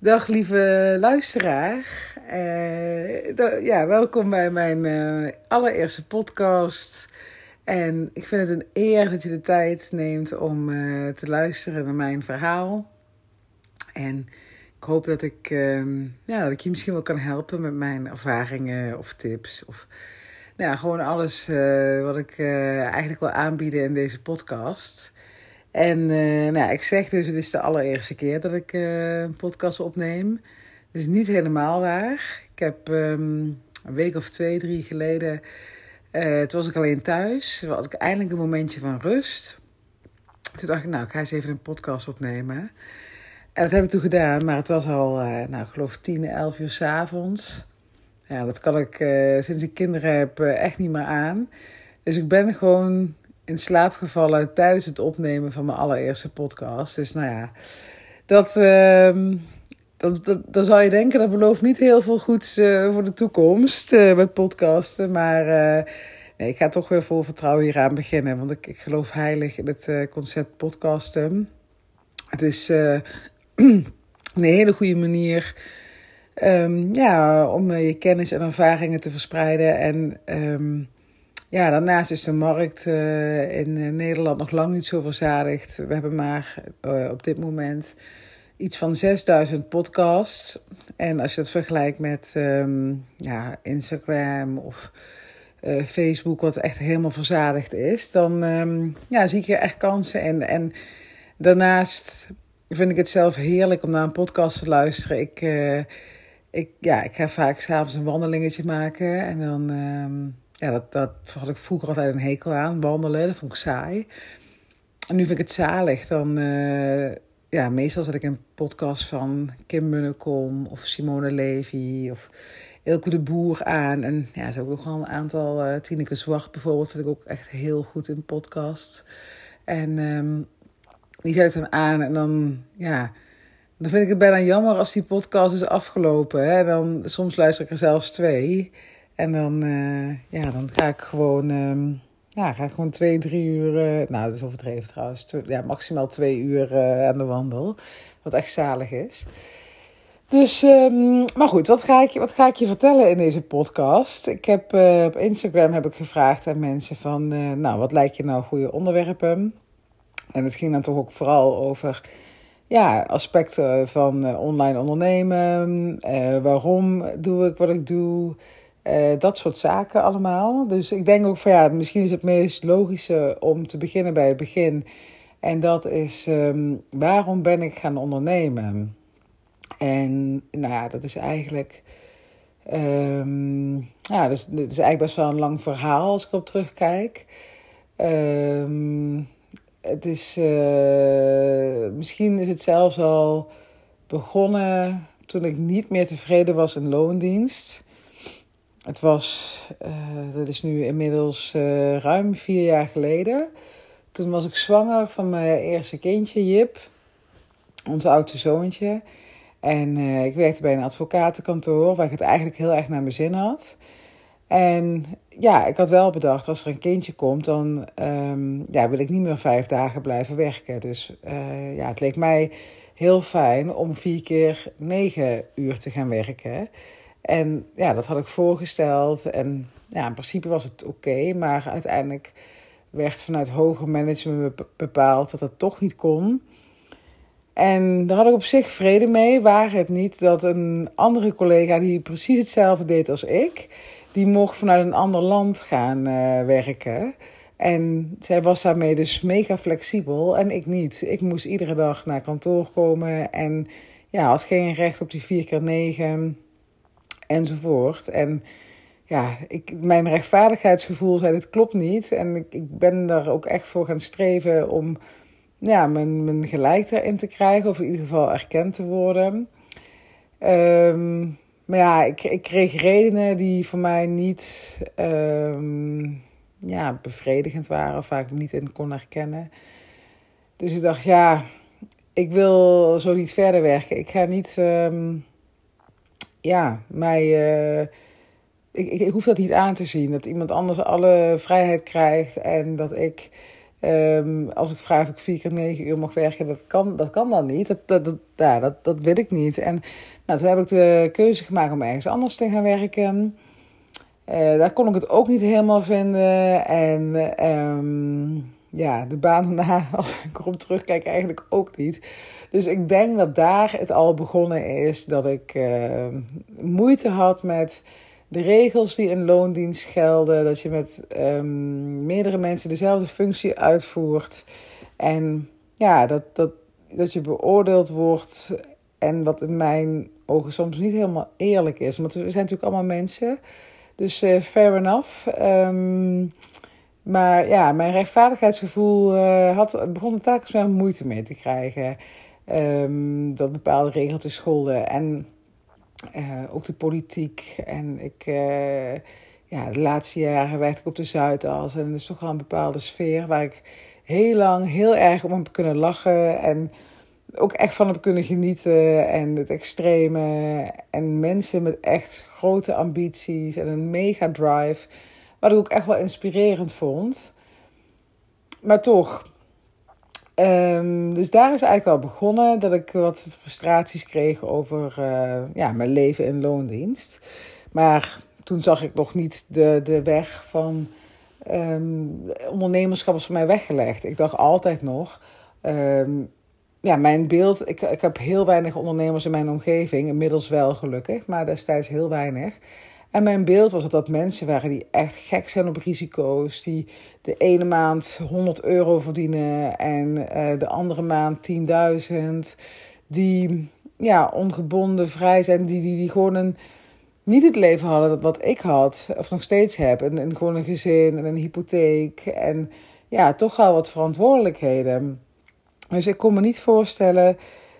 Dag lieve luisteraar. Uh, ja, welkom bij mijn uh, allereerste podcast. En ik vind het een eer dat je de tijd neemt om uh, te luisteren naar mijn verhaal. En ik hoop dat ik, ehm, ja, dat ik je misschien wel kan helpen met mijn ervaringen of tips. Of nou ja, gewoon alles wat ik eigenlijk wil aanbieden in deze podcast. En uh, nou, ik zeg dus, het is de allereerste keer dat ik uh, een podcast opneem. Dat is niet helemaal waar. Ik heb um, een week of twee, drie geleden, uh, toen was ik alleen thuis. Toen had ik eindelijk een momentje van rust. Toen dacht ik, nou, ik ga eens even een podcast opnemen. En dat heb ik toen gedaan, maar het was al, nou, ik geloof tien, elf uur s'avonds. Ja, dat kan ik sinds ik kinderen heb echt niet meer aan. Dus ik ben gewoon in slaap gevallen tijdens het opnemen van mijn allereerste podcast. Dus nou ja, dat, uh, dat, dat, dan zou je denken, dat belooft niet heel veel goeds uh, voor de toekomst uh, met podcasten. Maar uh, nee, ik ga toch weer vol vertrouwen hieraan beginnen. Want ik, ik geloof heilig in het concept podcasten. Het is een hele goede manier um, ja, om je kennis en ervaringen te verspreiden. En um, ja, daarnaast is de markt uh, in eh, Nederland nog lang niet zo verzadigd. We hebben maar uh, op dit moment iets van 6000 podcasts. En als je dat vergelijkt met um, ja, Instagram of Facebook, wat echt helemaal verzadigd is, dan um, ja, zie ik er echt kansen. En, en daarnaast vind ik het zelf heerlijk om naar een podcast te luisteren. Ik, ik, ja, ik ga vaak s'avonds een wandelingetje maken en dan. Um, ja, dat, dat had ik vroeger altijd een hekel aan, wandelen. Dat vond ik saai. En nu vind ik het zalig. Dan, uh, ja, meestal zet ik een podcast van Kim Munnekom of Simone Levy of Ilke de Boer aan. En ja, er ook nog een aantal, uh, Tineke Zwart bijvoorbeeld, vind ik ook echt heel goed in podcasts. En um, die zet ik dan aan en dan, ja... Dan vind ik het bijna jammer als die podcast is afgelopen. Hè? Dan, soms luister ik er zelfs twee. En dan, uh, ja, dan ga ik gewoon, um, ja, ga ik gewoon twee, drie uur, uh, nou dat is overdreven trouwens, ja, maximaal twee uur uh, aan de wandel. Wat echt zalig is. Dus, um, maar goed, wat ga, ik, wat ga ik je vertellen in deze podcast? Ik heb op Instagram heb ik gevraagd aan mensen van, nou, wat lijkt je nou goede onderwerpen? En het ging dan toch ook vooral over ja, aspecten van online ondernemen. waarom doe ik wat ik doe? Uh, dat soort zaken allemaal. Dus ik denk ook van ja, misschien is het meest logische om te beginnen bij het begin. En dat is um, waarom ben ik gaan ondernemen? En nou ja, dat is eigenlijk. Um, ja, dus, het is eigenlijk best wel een lang verhaal als ik op terugkijk. Um, het is. Uh, misschien is het zelfs al begonnen toen ik niet meer tevreden was in loondienst. Het was, uh, dat is nu inmiddels uh, ruim vier jaar geleden. Toen was ik zwanger van mijn eerste kindje, Jip, ons oudste zoontje. En uh, ik werkte bij een advocatenkantoor waar ik het eigenlijk heel erg naar mijn zin had. En ja, ik had wel bedacht, als er een kindje komt, dan um, ja, wil ik niet meer vijf dagen blijven werken. Dus ja, het leek mij heel fijn om vier keer negen uur te gaan werken. En ja, dat had ik voorgesteld. En ja, in principe was het oké. maar uiteindelijk werd vanuit hoger management bepaald dat het toch niet kon. En daar had ik op zich vrede mee. Waar het niet dat een andere collega die precies hetzelfde deed als ik, die mocht vanuit een ander land gaan uh, werken. En zij was daarmee dus mega flexibel en ik niet. Ik moest iedere dag naar kantoor komen en ja, had geen recht op die 4 keer 9 enzovoort. En ja, ik, mijn rechtvaardigheidsgevoel zei, dit klopt niet. En ik, ik ben daar ook echt voor gaan streven om ja, mijn, mijn gelijk erin te krijgen. Of in ieder geval erkend te worden. Um, maar ja, ik, ik kreeg redenen die voor mij niet um, ja, bevredigend waren. Of vaak niet in kon herkennen. Dus ik dacht, ja, ik wil zo niet verder werken. Ik ga niet... Um, ja, mij. Uh, ik, ik, hoef dat niet aan te zien. Dat iemand anders alle vrijheid krijgt en dat ik Ehm, als ik vraag of ik vier keer negen uur mag werken, dat kan, dat kan dan niet. Dat, dat, dat, ja, dat, dat wil ik niet. En nou, toen heb ik de keuze gemaakt om ergens anders te gaan werken. Uh, daar kon ik het ook niet helemaal vinden. En um, ja, de baan daarna, als ik erop terugkijk, eigenlijk ook niet. Dus ik denk dat daar het al begonnen is dat ik uh, moeite had met de regels die in loondienst gelden. Dat je met um, meerdere mensen dezelfde functie uitvoert. En ja, dat, dat, dat je beoordeeld wordt. En wat in mijn ogen soms niet helemaal eerlijk is. Want we zijn natuurlijk allemaal mensen. Dus uh, fair enough. Um, maar ja, mijn rechtvaardigheidsgevoel uh, had, begon er telkens wel moeite mee te krijgen. Um, dat bepaalde regeltjes scholden. En uh, ook de politiek. En ik, uh, ja, de laatste jaren werkte ik op de Zuidas. En dat is toch wel een bepaalde sfeer waar ik heel lang heel erg om heb kunnen lachen. En ook echt van heb kunnen genieten. En het extreme. En mensen met echt grote ambities en een mega drive. Wat ik ook echt wel inspirerend vond. Maar toch. Um, dus daar is eigenlijk wel begonnen dat ik wat frustraties kreeg over uh, ja, mijn leven in loondienst. Maar toen zag ik nog niet de, de weg van um, ondernemerschap was voor mij weggelegd. Ik dacht altijd nog, um, ja, mijn beeld, ik, ik heb heel weinig ondernemers in mijn omgeving, inmiddels wel gelukkig, maar destijds heel weinig. En mijn beeld was dat dat mensen waren die echt gek zijn op risico's. Die de ene maand 100 euro verdienen en uh, de andere maand 10.000. Die ja, ongebonden, vrij zijn. Die, die, die gewoon een, niet het leven hadden wat ik had, of nog steeds heb. En, en gewoon een gezin en een hypotheek. En ja, toch wel wat verantwoordelijkheden. Dus ik kon me niet voorstellen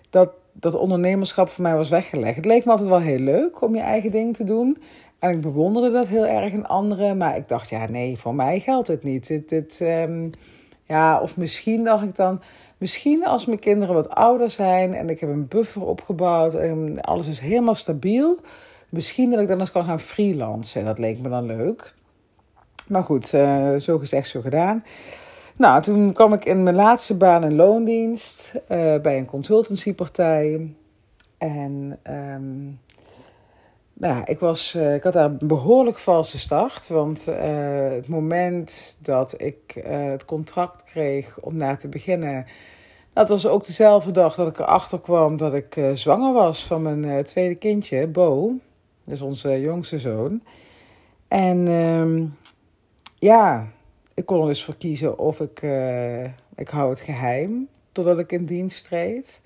dat dat ondernemerschap voor mij was weggelegd. Het leek me altijd wel heel leuk om je eigen ding te doen. En ik bewonderde dat heel erg in anderen. Maar ik dacht, ja, nee, voor mij geldt het niet. Dit, dit, um, ja, of misschien dacht ik dan, misschien als mijn kinderen wat ouder zijn en ik heb een buffer opgebouwd en alles is helemaal stabiel. Misschien dat ik dan eens kan gaan freelancen. Dat leek me dan leuk. Maar goed, uh, zo gezegd, zo gedaan. Nou, toen kwam ik in mijn laatste baan in loondienst uh, bij een consultancypartij. En um, nou, ik, was, uh, ik had daar een behoorlijk valse start. Want uh, het moment dat ik uh, het contract kreeg om na te beginnen. Dat was ook dezelfde dag dat ik erachter kwam dat ik zwanger was van mijn tweede kindje, Bo. Dus onze jongste zoon. En ehm, ja, ik kon er dus voor kiezen of ik, ik hou het geheim totdat ik in dienst treed.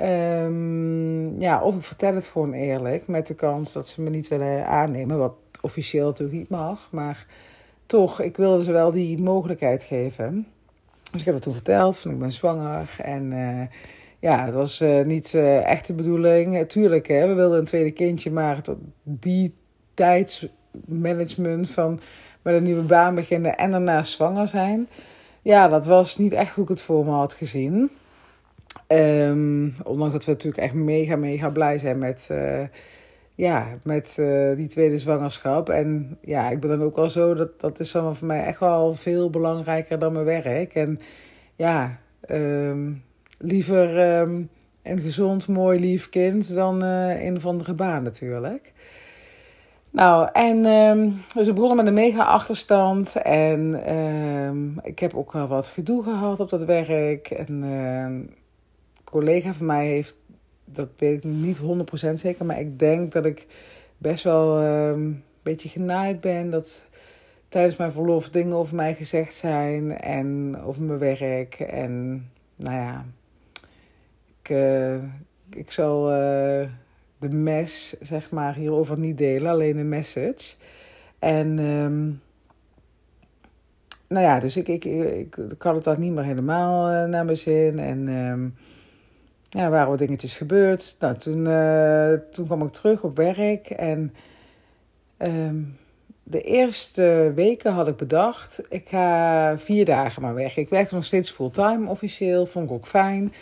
Um, ja, of ik vertel het gewoon eerlijk, met de kans dat ze me niet willen aannemen, wat officieel natuurlijk niet mag. Maar toch, ik wilde ze wel die mogelijkheid geven. Dus ik heb het toen verteld, van ik ben zwanger. En uh, ja, het was uh, niet uh, echt de bedoeling. Tuurlijk, hè, we wilden een tweede kindje, maar tot die tijdsmanagement van met een nieuwe baan beginnen en daarna zwanger zijn. Ja, dat was niet echt hoe ik het voor me had gezien. Um, ondanks dat we natuurlijk echt mega, mega blij zijn met, uh, ja, met uh, die tweede zwangerschap. En ja, ik ben dan ook wel zo, dat, dat is dan voor mij echt wel veel belangrijker dan mijn werk. En ja, um, liever um, een gezond, mooi, lief kind dan uh, een of andere baan natuurlijk. Nou, en um, dus we begonnen met een mega achterstand. En ik heb ook wel wat gedoe gehad op dat werk. En um, collega van mij heeft, dat weet ik niet 100% zeker, maar ik denk dat ik best wel um, een beetje genaaid ben. Dat tijdens mijn verlof dingen over mij gezegd zijn en over mijn werk. En nou ja, ik, uh, ik zal uh, de mes, zeg maar, hierover niet delen, alleen een message. En um, nou ja, dus ik, ik, ik, ik, het dan niet meer helemaal uh, naar mijn zin. En um, ja, waren wat dingetjes gebeurd. Nou, toen, uh, toen kwam ik terug op werk en um, de eerste weken had ik bedacht, ik ga vier dagen maar weg. Ik werkte nog steeds fulltime officieel, vond ik ook fijn.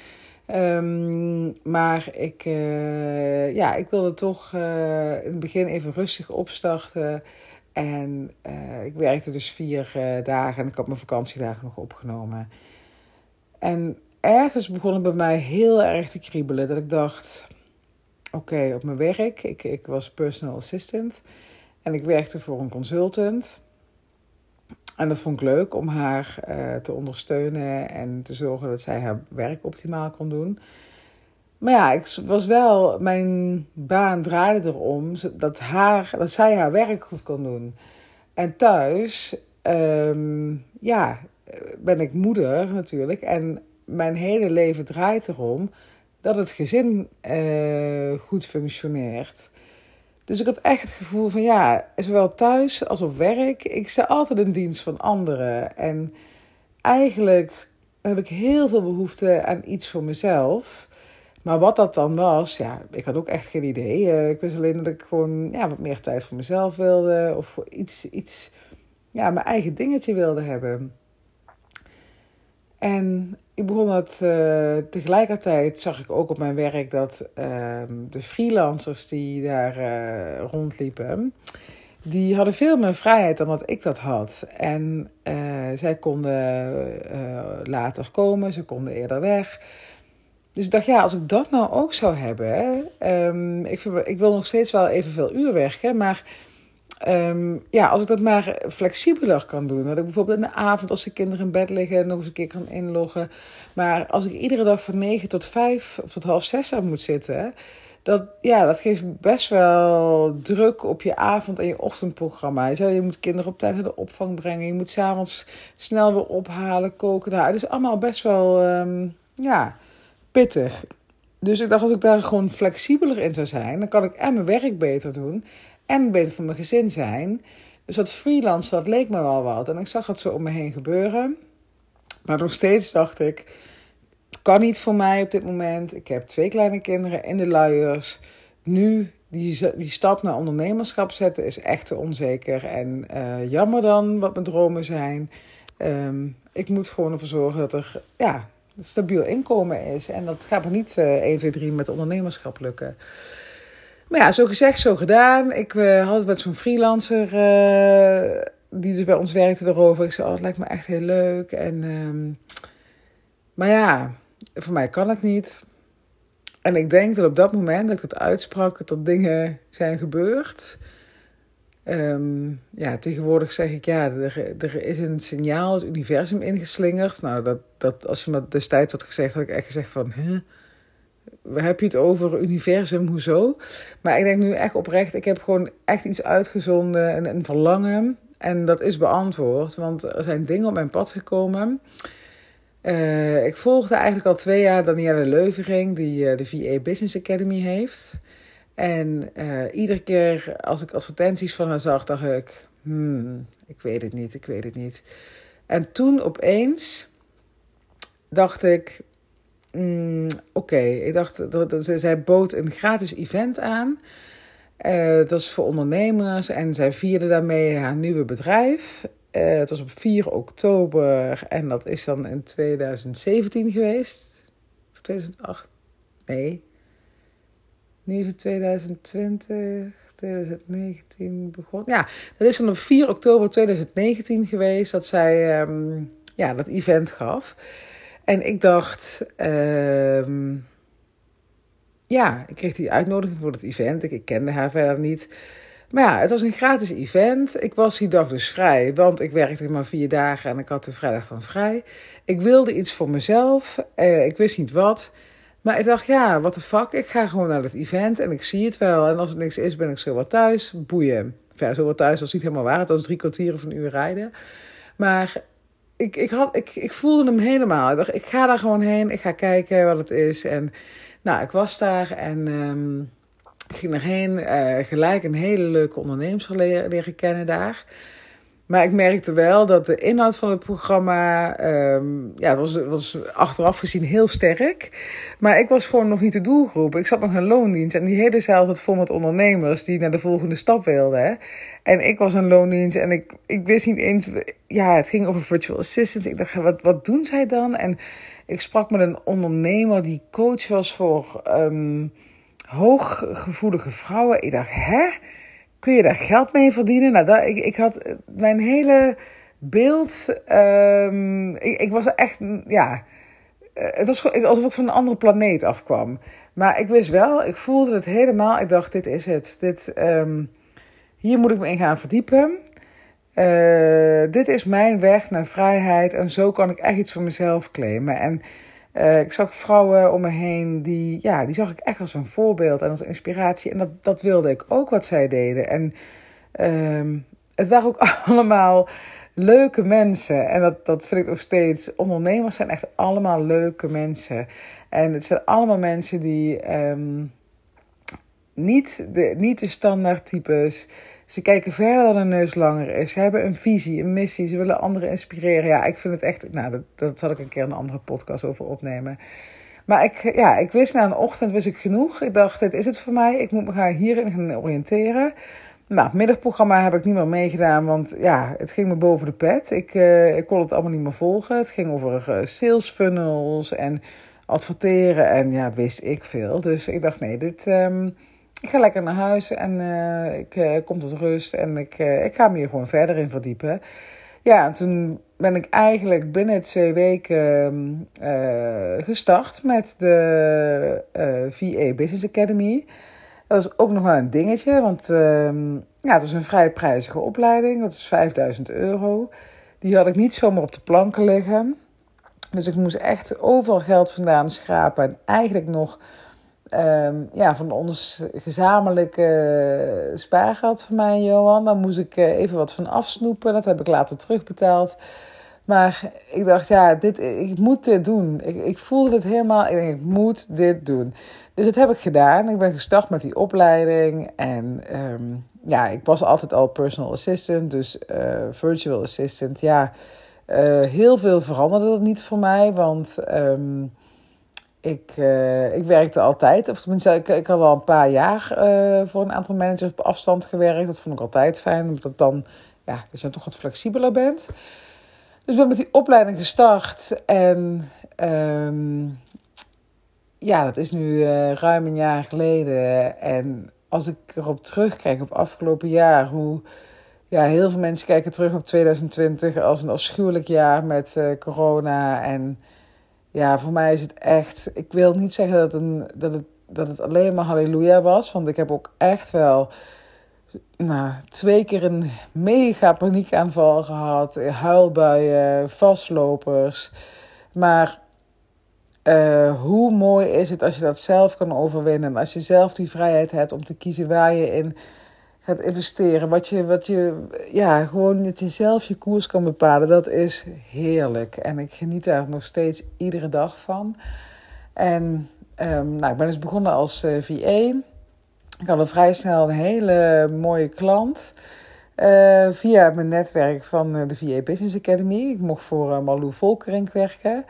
Um, maar ik, uh, ja, ik wilde toch uh, in het begin even rustig opstarten. En ik werkte dus vier dagen en ik had mijn vakantiedagen nog opgenomen. En ergens begon het bij mij heel erg te kriebelen. Dat ik dacht, oké, op mijn werk, ik, ik was personal assistant. En ik werkte voor een consultant. En dat vond ik leuk om haar uh, te ondersteunen en te zorgen dat zij haar werk optimaal kon doen. Maar ja, ik was wel, mijn baan draaide erom dat, haar, dat zij haar werk goed kon doen. En thuis, um, ja, ben ik moeder natuurlijk. En mijn hele leven draait erom dat het gezin uh, goed functioneert. Dus ik had echt het gevoel van ja, zowel thuis als op werk, ik sta altijd in dienst van anderen. En eigenlijk heb ik heel veel behoefte aan iets voor mezelf. Maar wat dat dan was, ja, ik had ook echt geen idee. Eh, ik wist alleen dat ik gewoon ja, wat meer tijd voor mezelf wilde. Of voor iets, iets, ja, mijn eigen dingetje wilde hebben. En ik begon dat uh, tegelijkertijd zag ik ook op mijn werk dat uh, de freelancers die daar uh, rondliepen, die hadden veel meer vrijheid dan dat ik dat had. En zij konden later komen, ze konden eerder weg. Dus ik dacht, ja, als ik dat nou ook zou hebben. Um, ik, ik wil nog steeds wel evenveel uur werken, maar Um, ja, als ik dat maar flexibeler kan doen. Dat ik bijvoorbeeld in de avond, als de kinderen in bed liggen, nog eens een keer kan inloggen. Maar als ik iedere dag van 9 tot 5 of tot half 6 aan moet zitten. Dat, ja, dat geeft best wel druk op je avond- en je ochtendprogramma. Je moet kinderen op tijd naar de opvang brengen. Je moet s'avonds snel weer ophalen, koken. Nou, het is allemaal best wel um, ja, pittig. Dus ik dacht, als ik daar gewoon flexibeler in zou zijn, dan kan ik en mijn werk beter doen en beter voor mijn gezin zijn. Dus dat freelance, dat leek me wel wat. En ik zag het zo om me heen gebeuren. Maar nog steeds dacht ik, het kan niet voor mij op dit moment. Ik heb twee kleine kinderen in de luiers. Nu die, die stap naar ondernemerschap zetten is echt te onzeker. En uh, jammer dan wat mijn dromen zijn. Um, ik moet gewoon ervoor zorgen dat er ja, stabiel inkomen is. En dat gaat me niet uh, 1, 2, 3 met ondernemerschap lukken. Maar ja, zo gezegd, zo gedaan. Ik uh, had het met zo'n freelancer uh, die dus bij ons werkte erover. Ik zei, oh, het lijkt me echt heel leuk. En, um, maar ja, voor mij kan het niet. En ik denk dat op dat moment dat ik het uitsprak, dat er dingen zijn gebeurd. Um, ja, tegenwoordig zeg ik, ja, er, er is een signaal, het universum ingeslingerd. Nou, dat, dat, als je me destijds had gezegd, had ik echt gezegd van... Huh? Heb je het over? Universum, hoezo? Maar ik denk nu echt oprecht, ik heb gewoon echt iets uitgezonden, en een verlangen. En dat is beantwoord, want er zijn dingen op mijn pad gekomen. Uh, ik volgde eigenlijk al twee jaar Danielle Leuvering, die uh, de VA Business Academy heeft. En uh, iedere keer als ik advertenties van haar zag, dacht ik: hmm, ik weet het niet, ik weet het niet. En toen opeens dacht ik: Mm, Oké, ik dacht, zij bood een gratis event aan. Uh, dat was voor ondernemers en zij vierde daarmee haar nieuwe bedrijf. Uh, het was op 4 oktober en dat is dan in 2017 geweest. Of 2008? Nee. Nu is het 2020, 2019 begonnen. Ja, dat is dan op 4 oktober 2019 geweest dat zij um, ja, dat event gaf. En ik dacht, uh, ja, ik kreeg die uitnodiging voor het event. Ik, kende haar verder niet. Maar ja, het was een gratis event. Ik was die dag dus vrij, want ik werkte maar vier dagen en ik had de vrijdag van vrij. Ik wilde iets voor mezelf. Uh, ik wist niet wat. Maar ik dacht, ja, wat de fuck. Ik ga gewoon naar het event en ik zie het wel. En als het niks is, ben ik zo wat thuis. Boeien. Ja, zo wat thuis was niet helemaal waar. Het was drie kwartier of een uur rijden. Maar ik, ik, had, ik, ik voelde hem helemaal. Ik dacht, ik ga daar gewoon heen. Ik ga kijken wat het is. En nou, ik was daar en um, ik ging erheen. Uh, gelijk een hele leuke ondernemers leren, kennen daar. Maar ik merkte wel dat de inhoud van het programma, um, ja, het was, was achteraf gezien heel sterk. Maar ik was gewoon nog niet de doelgroep. Ik zat nog in loondienst en die hele zaal zat vol met ondernemers die naar de volgende stap wilden. En ik was een loondienst en ik, ik wist niet eens, ja, het ging over virtual assistants. Ik dacht, wat, wat doen zij dan? En ik sprak met een ondernemer die coach was voor um, hooggevoelige vrouwen. Ik dacht, hè? kun je daar geld mee verdienen? Nou, dat, ik, ik had mijn hele beeld. Um, ik, ik was echt, ja. Het was alsof ik van een andere planeet afkwam. Maar ik wist wel, ik voelde het helemaal. Ik dacht, dit is het. Dit, um, hier moet ik me in gaan verdiepen. Uh, dit is mijn weg naar vrijheid. En zo kan ik echt iets voor mezelf claimen. En uh, ik zag vrouwen om me heen, die, ja, die zag ik echt als een voorbeeld en als inspiratie. En dat, dat wilde ik ook wat zij deden. En uh, het waren ook allemaal leuke mensen. En dat, dat vind ik nog steeds. Ondernemers zijn echt allemaal leuke mensen. En het zijn allemaal mensen die um, niet, de, niet de standaard. Ze kijken verder dan een neus langer is. Ze hebben een visie, een missie. Ze willen anderen inspireren. Ja, ik vind het echt. Nou, dat, dat zal ik een keer een andere podcast over opnemen. Maar ik, ja, ik wist na een ochtend wist ik genoeg. Ik dacht, dit is het voor mij. Ik moet me gaan hierin gaan oriënteren. Nou, het middagprogramma heb ik niet meer meegedaan, want ja, het ging me boven de pet. Ik, uh, ik kon het allemaal niet meer volgen. Het ging over uh, sales funnels en adverteren en ja, wist ik veel. Dus ik dacht, nee, dit, um, ik ga lekker naar huis en uh, ik uh, kom tot rust en ik, uh, ik ga me hier gewoon verder in verdiepen. Ja, en toen ben ik eigenlijk binnen twee weken gestart met de VA Business Academy. Dat is ook nog wel een dingetje, want ehm, ja, het was een vrij prijzige opleiding. Dat is 5000 euro. Die had ik niet zomaar op de planken liggen. Dus ik moest echt overal geld vandaan schrapen. En eigenlijk nog um, ja, van ons gezamenlijke spaargeld van mij en Johan. Daar moest ik eh, even wat van afsnoepen. Dat heb ik later terugbetaald. Maar ik dacht, ja, dit, ik moet dit doen. Ik, ik voelde het helemaal. Ik denk, ik moet dit doen. Dus dat heb ik gedaan. Ik ben gestart met die opleiding. En um, ja, ik was altijd al personal assistant. Dus uh, virtual assistant. Ja, uh, heel veel veranderde dat niet voor mij. Want um, ik, uh, ik werkte altijd. Of tenminste, ik, ik had al een paar jaar voor een aantal managers op afstand gewerkt. Dat vond ik altijd fijn. Omdat dan, ja, dat je toch wat flexibeler bent. Dus ik ben met die opleiding gestart. En um, ja, dat is nu uh, ruim een jaar geleden. En als ik erop terugkijk op afgelopen jaar, hoe ja, heel veel mensen kijken terug op 2020 als een afschuwelijk jaar met corona. En ja, voor mij is het echt. Ik wil niet zeggen dat, een, dat, het, dat het alleen maar halleluja was, want ik heb ook echt wel. Nou, twee keer een mega paniekaanval gehad, huilbuien, vastlopers. Maar uh, hoe mooi is het als je dat zelf kan overwinnen. Als je zelf die vrijheid hebt om te kiezen waar je in gaat investeren. Wat je, wat je ja, gewoon dat je zelf je koers kan bepalen. Dat is heerlijk. En ik geniet daar nog steeds iedere dag van. En um, nou, ik ben dus begonnen als uh, eh, VA. Ik had al vrij snel een hele mooie klant. Uh, via mijn netwerk van de VA Business Academy. Ik mocht voor Malou Volkerink werken.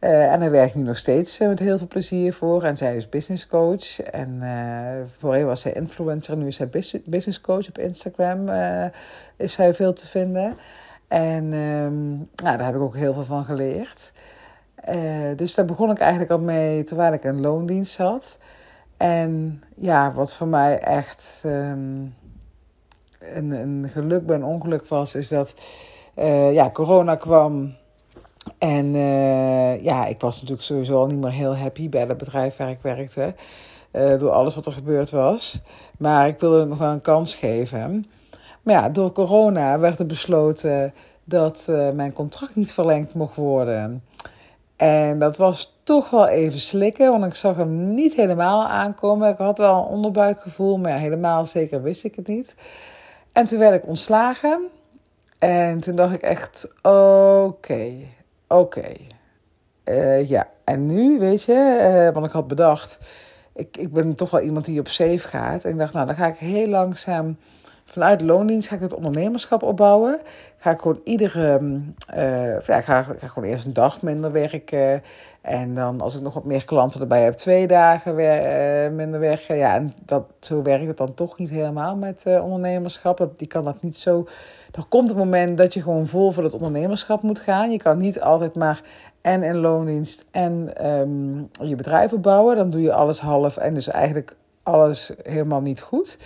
Uh, en hij werkt nu nog steeds uh, met heel veel plezier voor. En zij is business coach. En uh, voorheen was zij influencer. Nu is zij business coach op Instagram. is zij veel te vinden. En um, nou, daar heb ik ook heel veel van geleerd. dus daar begon ik eigenlijk al mee terwijl ik in loondienst zat. En ja, wat voor mij echt um, een, een geluk een ongeluk was, is dat ja, corona kwam. En uh, ja, ik was natuurlijk sowieso al niet meer heel happy bij het bedrijf waar ik werkte. Uh, door alles wat er gebeurd was. Maar ik wilde het nog wel een kans geven. Maar ja, door corona werd er besloten dat uh, mijn contract niet verlengd mocht worden. En dat was toch wel even slikken, want ik zag hem niet helemaal aankomen. Ik had wel een onderbuikgevoel, maar ja, helemaal zeker wist ik het niet. En toen werd ik ontslagen. En toen dacht ik echt, oké, Oké. Uh, ja, en nu, weet je, uh, want ik had bedacht, ik, ik ben toch wel iemand die op safe gaat. En ik dacht, nou, dan ga ik heel langzaam vanuit loondienst ga ik het ondernemerschap opbouwen. Ga ik gewoon iedere, uh, ja, ga, ga gewoon eerst een dag minder werken. En dan als ik nog wat meer klanten erbij heb, twee dagen wer, minder werken. Ja, en dat, zo werkt het dan toch niet helemaal met uh, ondernemerschap. Dat, die kan dat niet zo er komt een moment dat je gewoon vol voor het ondernemerschap moet gaan. Je kan niet altijd maar en in loondienst en um, je bedrijf opbouwen. Dan doe je alles half en dus eigenlijk alles helemaal niet goed.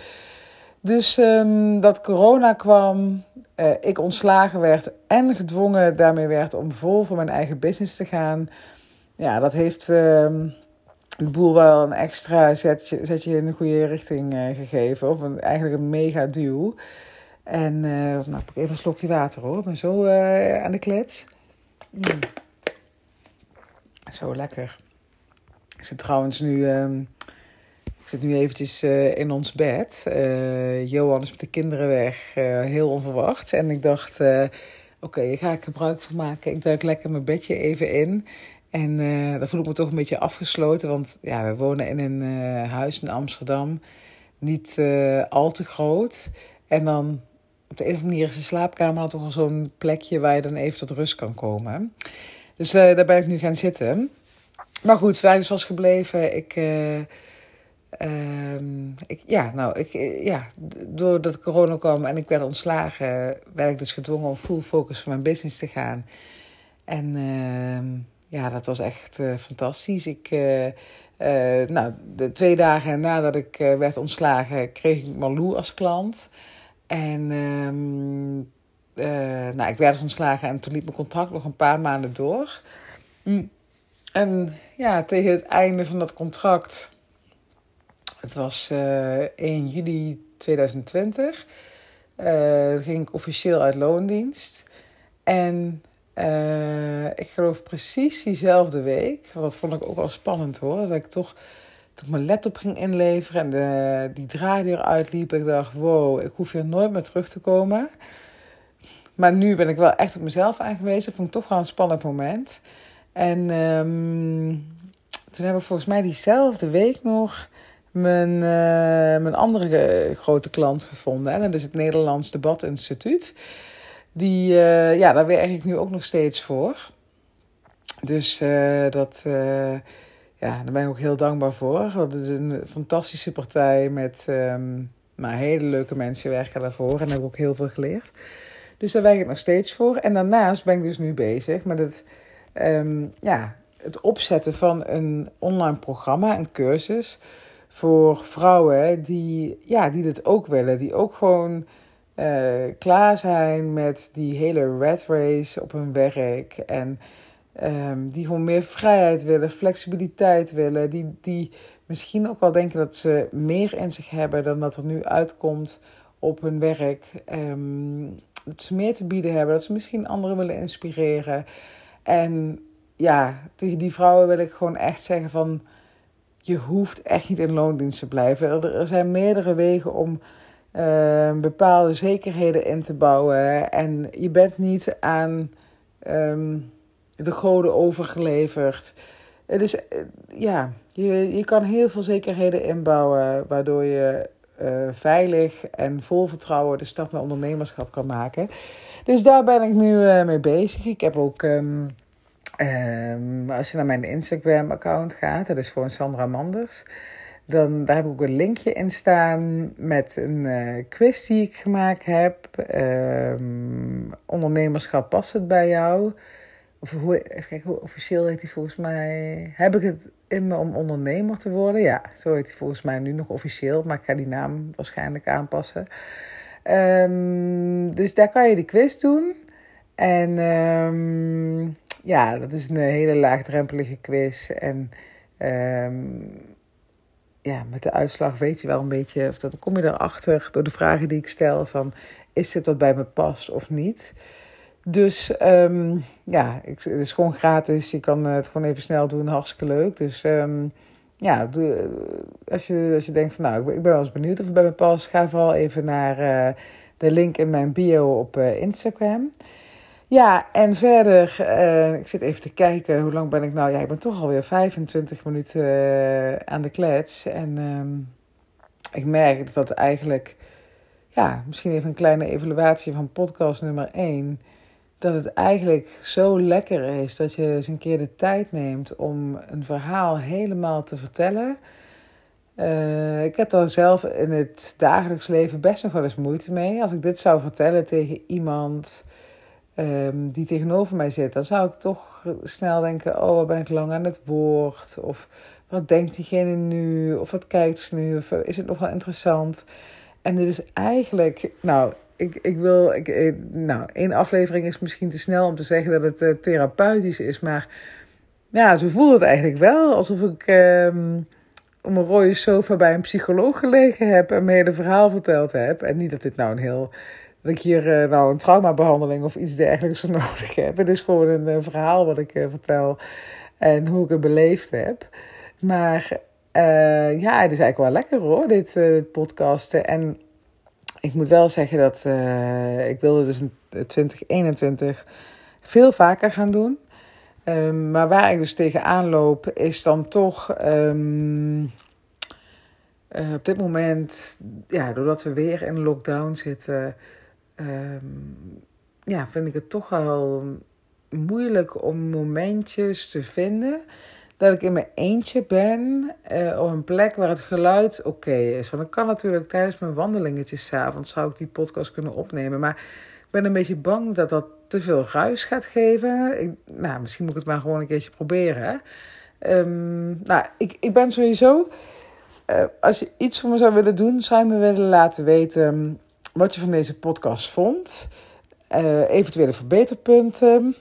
Dus um, dat corona kwam, uh, ik ontslagen werd en gedwongen daarmee werd om vol voor mijn eigen business te gaan. Ja, dat heeft um, de boel wel een extra zetje, zetje in de goede richting uh, gegeven. Of een, eigenlijk een mega duw. En uh, nou, ik even een slokje water hoor. Ik ben zo aan de klets. Mm. Zo lekker. Ik zit trouwens nu... Um, ik zit nu eventjes in ons bed. Johan is met de kinderen weg, heel onverwacht. En ik dacht, oké, okay, hier ga ik gebruik van maken. Ik duik lekker mijn bedje even in. En dan voel ik me toch een beetje afgesloten. Want ja, we wonen in een huis in Amsterdam. Niet al te groot. En dan op de een of andere manier is de slaapkamer dan toch wel zo'n plekje waar je dan even tot rust kan komen. Dus daar ben ik nu gaan zitten. Maar goed, Veilig was gebleven. Ik... Um, ik, ja, nou, ik, ja, doordat corona kwam en ik werd ontslagen, werd ik dus gedwongen om full focus voor mijn business te gaan. En uh, ja, dat was echt uh, fantastisch. Ik, uh, nou, de twee dagen nadat ik werd ontslagen, kreeg ik Malou als klant. En um, nou, ik werd dus ontslagen en toen liep mijn contract nog een paar maanden door. Mm. En ja, tegen het einde van dat contract het was uh, eh, 1 juli 2020. Uh, ging ik officieel uit loondienst. En uh, ik geloof precies diezelfde week, want dat vond ik ook wel spannend hoor, dat ik toch toen mijn laptop ging inleveren en de, die draaideur uitliep, ik dacht, wow, ik hoef hier nooit meer terug te komen. Maar nu ben ik wel echt op mezelf aangewezen, vond ik toch wel een spannend moment. En um, toen heb ik volgens mij diezelfde week nog mijn, uh, mijn andere grote klant gevonden. En dat is het Nederlands Debatinstituut. Die, uh, ja, daar werk ik nu ook nog steeds voor. Dus uh, dat, ja, daar ben ik ook heel dankbaar voor. Dat is een fantastische partij met um, maar hele leuke mensen werken daarvoor. En daar heb ik ook heel veel geleerd. Dus daar werk ik nog steeds voor. En daarnaast ben ik dus nu bezig met het, um, ja, het opzetten van een online programma, een cursus voor vrouwen die, ja, die dit ook willen. Die ook gewoon uh, klaar zijn met die hele red race op hun werk. En um, die gewoon meer vrijheid willen, flexibiliteit willen. Die, die misschien ook wel denken dat ze meer in zich hebben dan dat er nu uitkomt op hun werk. Um, dat ze meer te bieden hebben, dat ze misschien anderen willen inspireren. En ja, tegen die vrouwen wil ik gewoon echt zeggen van je hoeft echt niet in loondienst te blijven. Er zijn meerdere wegen om uh, bepaalde zekerheden in te bouwen. En je bent niet aan um, de goden overgeleverd. Het is, eh, ja, je, je kan heel veel zekerheden inbouwen, waardoor je uh, veilig en vol vertrouwen de stap naar ondernemerschap kan maken. Dus daar ben ik nu uh, mee bezig. Ik heb ook Um, als je naar mijn Instagram-account gaat, dat is gewoon Sandra Manders. Dan, daar heb ik ook een linkje in staan met een uh, quiz die ik gemaakt heb. Um, ondernemerschap past het bij jou? Of hoe, even kijken, hoe officieel heet hij volgens mij? Heb ik het in me om ondernemer te worden? Ja, zo heet hij volgens mij nu nog officieel. Maar ik ga die naam waarschijnlijk aanpassen. Um, dus daar kan je de quiz doen. En um, ja, dat is een hele laagdrempelige quiz. En ja, met de uitslag weet je wel een beetje, of dan kom je erachter door de vragen die ik stel: van is dit wat bij me past of niet? Dus um, ja, het is gewoon gratis. Je kan het gewoon even snel doen, hartstikke leuk. Dus um, ja, als je, als je denkt van nou, ik ben wel eens benieuwd of het bij me past, ga vooral even naar uh, de link in mijn bio op uh, Instagram. Ja, en verder, uh, ik zit even te kijken, hoe lang ben ik nou? Ja, ik ben toch alweer 25 minuten uh, aan de klets. En um, ik merk dat eigenlijk, ja, misschien even een kleine evaluatie van podcast nummer 1. Dat het eigenlijk zo lekker is dat je eens een keer de tijd neemt om een verhaal helemaal te vertellen. Uh, ik heb daar zelf in het dagelijks leven best nog wel eens moeite mee. Als ik dit zou vertellen tegen iemand um, die tegenover mij zit, dan zou ik toch snel denken: oh, wat ben ik lang aan het woord? Of wat denkt diegene nu? Of wat kijkt ze nu? Of is het nog wel interessant? En dit is eigenlijk, nou, ik, ik wil, ik, nou, één aflevering is misschien te snel om te zeggen dat het uh, therapeutisch is, maar ja, zo voelt het eigenlijk wel. Alsof ik ehm, om een rode sofa bij een psycholoog gelegen heb en mijn hele verhaal verteld heb. En niet dat dit nou een heel, dat ik hier uh, nou een traumabehandeling of iets dergelijks voor nodig heb. Het is gewoon een, een verhaal wat ik vertel en hoe ik het beleefd heb. Maar ja, het is eigenlijk wel lekker hoor, dit uh, podcasten. En ik moet wel zeggen dat ik wilde dus in 2021 veel vaker gaan doen. Um, maar waar ik dus tegenaan loop, is dan toch um, op dit moment, ja, doordat we weer in lockdown zitten, um, ja, vind ik het toch wel moeilijk om momentjes te vinden dat ik in mijn eentje ben uh, op een plek waar het geluid oké is. Want ik kan natuurlijk tijdens mijn wandelingetjes s'avonds zou ik die podcast kunnen opnemen. Maar ik ben een beetje bang dat dat te veel ruis gaat geven. Nou, misschien moet ik het maar gewoon een keertje proberen. Um, nou, ik, ik ben sowieso... Uh, als je iets voor me zou willen doen, zou je me willen laten weten wat je van deze podcast vond. Uh, eventuele verbeterpunten.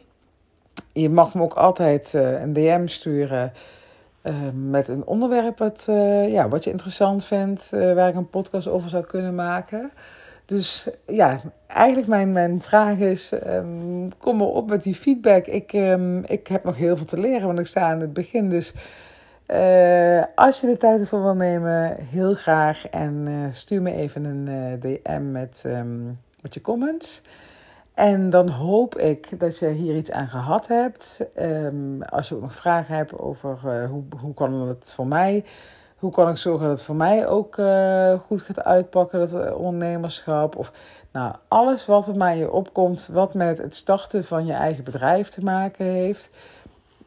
Je mag me ook altijd uh, een DM sturen uh, met een onderwerp wat, ja, wat je interessant vindt, waar ik een podcast over zou kunnen maken. Dus ja, eigenlijk mijn, mijn vraag is, um, kom maar op met die feedback. Ik, um, ik heb nog heel veel te leren, want ik sta aan het begin. Dus als je de tijd ervoor wil nemen, heel graag. En stuur me even een DM met, um, met je comments. En dan hoop ik dat je hier iets aan gehad hebt. Um, als je ook nog vragen hebt over hoe, hoe kan het voor mij... Hoe kan ik zorgen dat het voor mij ook goed gaat uitpakken, dat ondernemerschap? Of nou, alles wat er mij je opkomt, wat met het starten van je eigen bedrijf te maken heeft.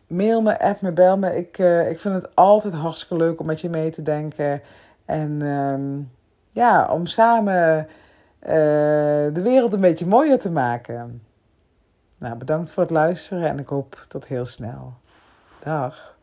Mail me, app me, bel me. Ik, ik vind het altijd hartstikke leuk om met je mee te denken. En um, ja, om samen uh, de wereld een beetje mooier te maken. Nou, bedankt voor het luisteren en ik hoop tot heel snel. Dag.